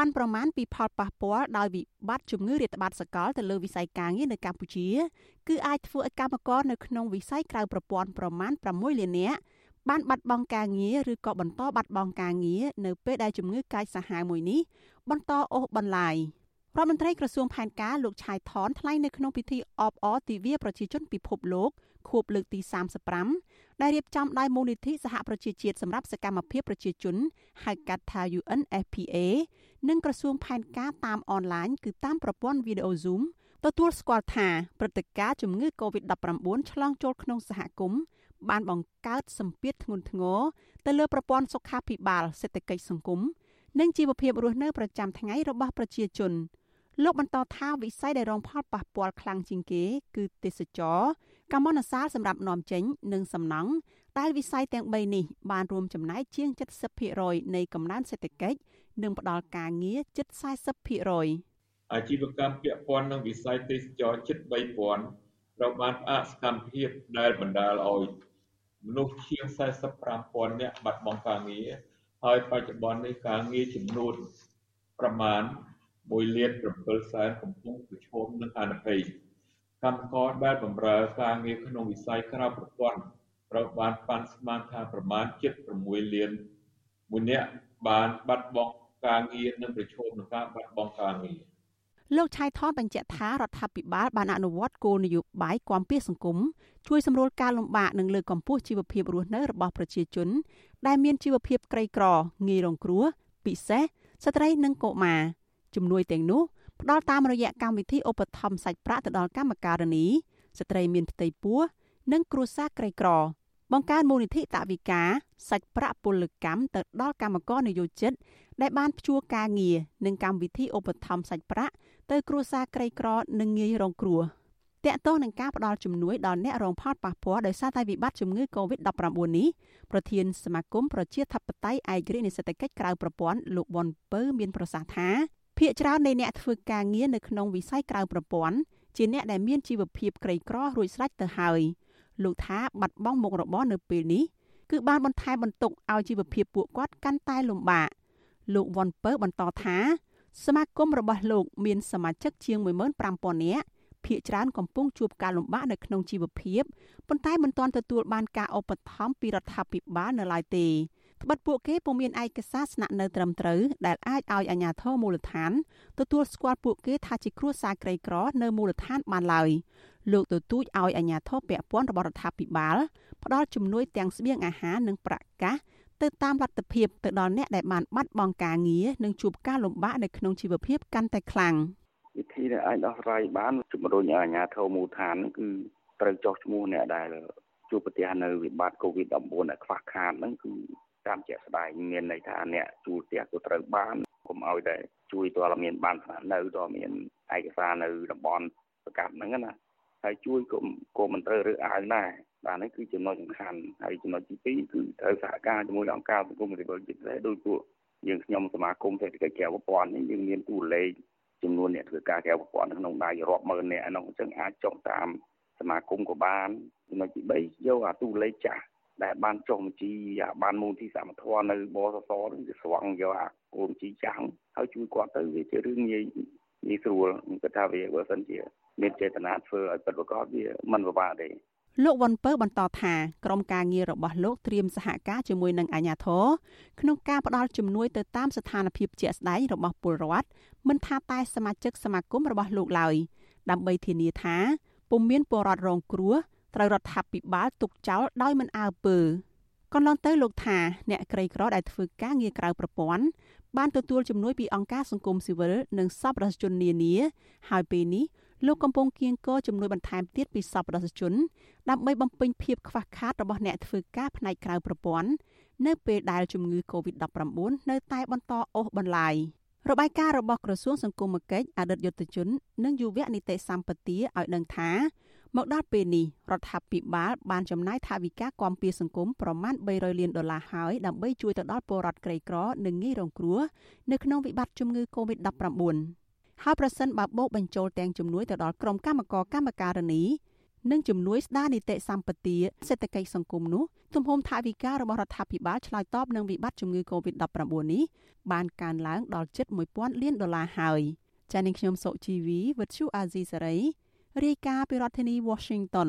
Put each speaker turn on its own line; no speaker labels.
ប៉ាន់ប្រមាណពីផលប៉ះពាល់ដោយវិបត្តិជំងឺរាតត្បាតសកលទៅលើវិស័យការងារនៅកម្ពុជាគឺអាចធ្វើឲ្យកម្មករនៅក្នុងវិស័យក្រៅប្រព័ន្ធប្រមាណ6លាននាក់បានបាត់បង់ការងារឬក៏បន្តបាត់បង់ការងារនៅពេលដែលជំងឺកាចសាហាវមួយនេះបន្តអូសបន្លាយរដ្ឋមន្ត្រីក្រសួងផែនការលោកឆៃថនថ្លែងនៅក្នុងពិធីអបអរទិវាប្រជាជនពិភពលោកខួបលើកទី35ដែលរៀបចំដោយមូលនិធិសហប្រជាជាតិសម្រាប់សកម្មភាពប្រជាជនហៅកាត់ថា UNFPA និងក្រសួងផែនការតាមអនឡាញគឺតាមប្រព័ន្ធវីដេអូ Zoom ទទួលស្គាល់ថាព្រឹត្តិការណ៍ជំងឺ Covid-19 ឆ្លងចូលក្នុងសហគមន៍បានបង្កើតសម្ពាធធ្ងន់ធ្ងរទៅលើប្រព័ន្ធសុខាភិបាលសេដ្ឋកិច្ចសង្គមនិងជីវភាពរស់នៅប្រចាំថ្ងៃរបស់ប្រជាជនលោកបន្តថាវិស័យដែលរងផលប៉ះពាល់ខ្លាំងជាងគេ គឺទេសចរកម្មនសាលសម្រាប់នាំចេញ និងសំណង់ ដែលវិស័យទាំង3នេះបានរួមចំណែកជាង70%នៃកំណើនសេដ្ឋកិច្ចនិងផ្ដល់ការងារជិត40%
អាជីវកម្មពាក់ព័ន្ធនឹងវិស័យទេសចរជិត3000ត្រូវបានផ្អាកសកម្មភាពដែលបណ្ដាលឲ្យមនុស្សជាង45,000នាក់បាត់បង់ការងារហើយបច្ចុប្បន្ននេះការងារចំនួនប្រមាណ1លាន7សែនកំពុងប្រឈមនឹងហានិភ័យកម្មករដែលបម្រើការងារក្នុងវិស័យក្រៅប្រព័ន្ធ ត្រូវបានប៉ាន់ស្មានថាប្រមាណជិត6លានមួយនាក់បានបាត់បង់ការងារនិងប្រឈមនឹងការបាត់បង់ការងារ
លោកឆៃថនបញ្ជាក់ថារដ្ឋាភិបាលបានអនុវត្តគោលនយោបាយគាំពារសង្គមជួយសម្រួលការលំបាកនិងលើកកម្ពស់ជីវភាពរស់នៅរបស់ប្រជាជន ដែលមានជីវភាពក្រីក្រងាយរងគ្រោះពិសេសស្ត្រីនិងកុមារជំនួយទាំងនោះផ្ដល់តាមរយៈកម្មវិធីឧបត្ថម្ភសាច់ប្រាក់ទៅដល់កម្មការិនីស្ត្រីមានផ្ទៃពោះនិងគ្រួសារក្រីក្រ បង្កើនមូលនិធិតវិការសាច់ប្រាក់ពលកម្មទៅដល់កម្មករនិយោជិត ដែលបានព្យួរការងារនិងកម្មវិធីឧបត្ថម្ភសាច់ប្រាក់ទៅគ្រួសារក្រីក្រនិងងាយរងគ្រោះតកតោះនឹងការផ្ដល់ជំនួយដល់អ្នករងផលប៉ះពាល់ដោយសារតែវិបត្តិជំងឺ Covid-19 នេះប្រធានសមាគមប្រជាធិបតេយ្យឯករាជ្យនៃសេដ្ឋកិច្ចក្រៅប្រព័ន្ធលោកវ៉ុនពៅមានប្រសាសន៍ថាភាគច្រើននៃអ្នកធ្វើការងារនៅក្នុងវិស័យក្រៅប្រព័ន្ធជាអ្នកដែលមានជីវភាពក្រីក្ររួចស្រេចទៅហើយ លោកថាបាត់បង់មុខរបរនៅពេលនេះគឺបានបន្ថែមបន្ទុកឲ្យជីវភាពពួកគាត់កាន់តែលំបាកលោកវ៉ុនពៅបន្តថាសមាគមរបស់លោកមានសមាជិកជាង15000នាក់ភាគច្រើនកំពុងជួបការលំបាកនៅក្នុងជីវភាពប៉ុន្តែមិនទាន់ទទួលបានការឧបត្ថម្ភពីរដ្ឋាភិបាលនៅឡើយទេត្បិតពួកគេពុំមានឯកសារស្នាក់នៅត្រឹមត្រូវដែលអាចឲ្យអាជ្ញាធរមូលដ្ឋានទទួលស្គាល់ពួកគេថាជាគ្រួសារក្រីក្រនៅមូលដ្ឋានបានឡើយ លោកទទូចឲ្យអាជ្ញាធរពាក់ព័ន្ធរបស់រដ្ឋាភិបាលផ្ដល់ជំនួយទាំងស្បៀងអាហារនិងប្រាក់កាសទៅតាមលទ្ធភាពទៅដល់អ្នកដែលបានបាត់បង់ការងារនិងជួបការលំបាកនៅក្នុងជីវភាពកាន់តែខ្លាំង
វិធីដែលអាចដោះស្រាយបានជំរុញឲ្យអាជ្ញាធរមូលដ្ឋានគឺត្រូវចោះឈ្មោះអ្នកដែលជួបប្រទះនៅវិបត្តិ COVID-19 ដែលខ្វះខាតហ្នឹងគឺតាមជាក់ស្ដែងមានន័យថាអ្នកជួលផ្ទះក៏ត្រូវបានកុំឲ្យតែជួយតើមានបានស្នាក់នៅតើមានឯកសារនៅតំបន់ប្រកាសហ្នឹងណា ហើយជួយក៏ក៏មិនត្រូវរើសអើងដែរបាទនេះគឺចំណុចសំខាន់ហើយចំណុចទី2គឺត្រូវសហការជាមួយអង្គការសង្គមស៊ីវិលជាតិដែរដោយពួកយើងខ្ញុំសមាគមសេដ្ឋកិច្ចក្រៅប្រព័ន្ធនេះយើងមានតួលេខចំនួនអ្នកធ្វើការក្រៅប្រព័ន្ធក្នុងដៃរាប់ម៉ឺនអ្នកហ្នឹងអញ្ចឹងអាចចុះតាមសមាគមក៏បានចំណុចទី3យកអាតួលេខចាស់ដែលបានចុះបញ្ជីអាបានមូលទីសមត្ថៈនៅបសសនឹងវាស្វង់យកអាគោលបញ្ជីចាំងហើយជួយគាត់ទៅវាជារឿងងាយងាយស្រួលគាត់ថាវាបើសិនជា មានចេតនាធ្វើឲ្យពិតប្រាកដវាមិនពិបាកទេ
លោកវ៉ុនពៅបន្តថាក្រុមការងាររបស់លោកត្រៀមសហការជាមួយនឹងអាជ្ញាធរក្នុងការផ្តល់ជំនួយទៅតាមស្ថានភាពជាក់ស្ដែងរបស់ពលរដ្ឋមិនថាតែសមាជិកសមាគមរបស់លោកឡើយដើម្បីធានាថាពុំមានពលរដ្ឋរងគ្រោះត្រូវរដ្ឋាភិបាលទុកចោលដោយមិនអើពើកន្លងទៅលោកថាអ្នកក្រីក្រដែលធ្វើការងារក្រៅប្រព័ន្ធបានទទួលជំនួយពីអង្គការសង្គមស៊ីវិលនិងសប្បុរសជននានាហើយពេលនេះ លោកកំពុងគៀងគរជំនួយបន្ថែមទៀតពីសប្បុរសជនដើម្បីបំពេញភាពខ្វះខាតរបស់អ្នកធ្វើការផ្នែកក្រៅប្រព័ន្ធនៅពេលដែលជំងឺ Covid-19 នៅតែបន្តអូសបន្លាយរបាយការណ៍របស់ក្រសួងសង្គមគិច្ចអតីតយុទ្ធជន និងយុវនីតិសម្បទាឲ្យដឹងថាមកដល់ពេលនេះរដ្ឋាភិបាលបានចំណាយថវិកាគាំពារសង្គមប្រមាណ300លានដុល្លារហើយដើម្បីជួយទៅដល់ពលរដ្ឋក្រីក្រនិងងាយរងគ្រោះនៅក្នុងវិបត្តិជំងឺ Covid-19 ហើយប្រសិនបើបូកបញ្ចូលទាំងជំនួយទៅដល់ក្រុមកម្មករកម្មការិនីនិងជំនួយស្ដារនីតិសម្បទាសេដ្ឋកិច្ចសង្គមនោះទំហំថវិការបស់រដ្ឋាភិបាលឆ្លើយតបនឹងវិបត្តិជំងឺ Covid-19 នេះបានកើនឡើងដល់ជិត1000លានដុល្លារហើយចា៎នាងខ្ញុំសុជីវីវិទ្យុអាស៊ីសេរីរាយការណ៍ពីរដ្ឋធានី Washington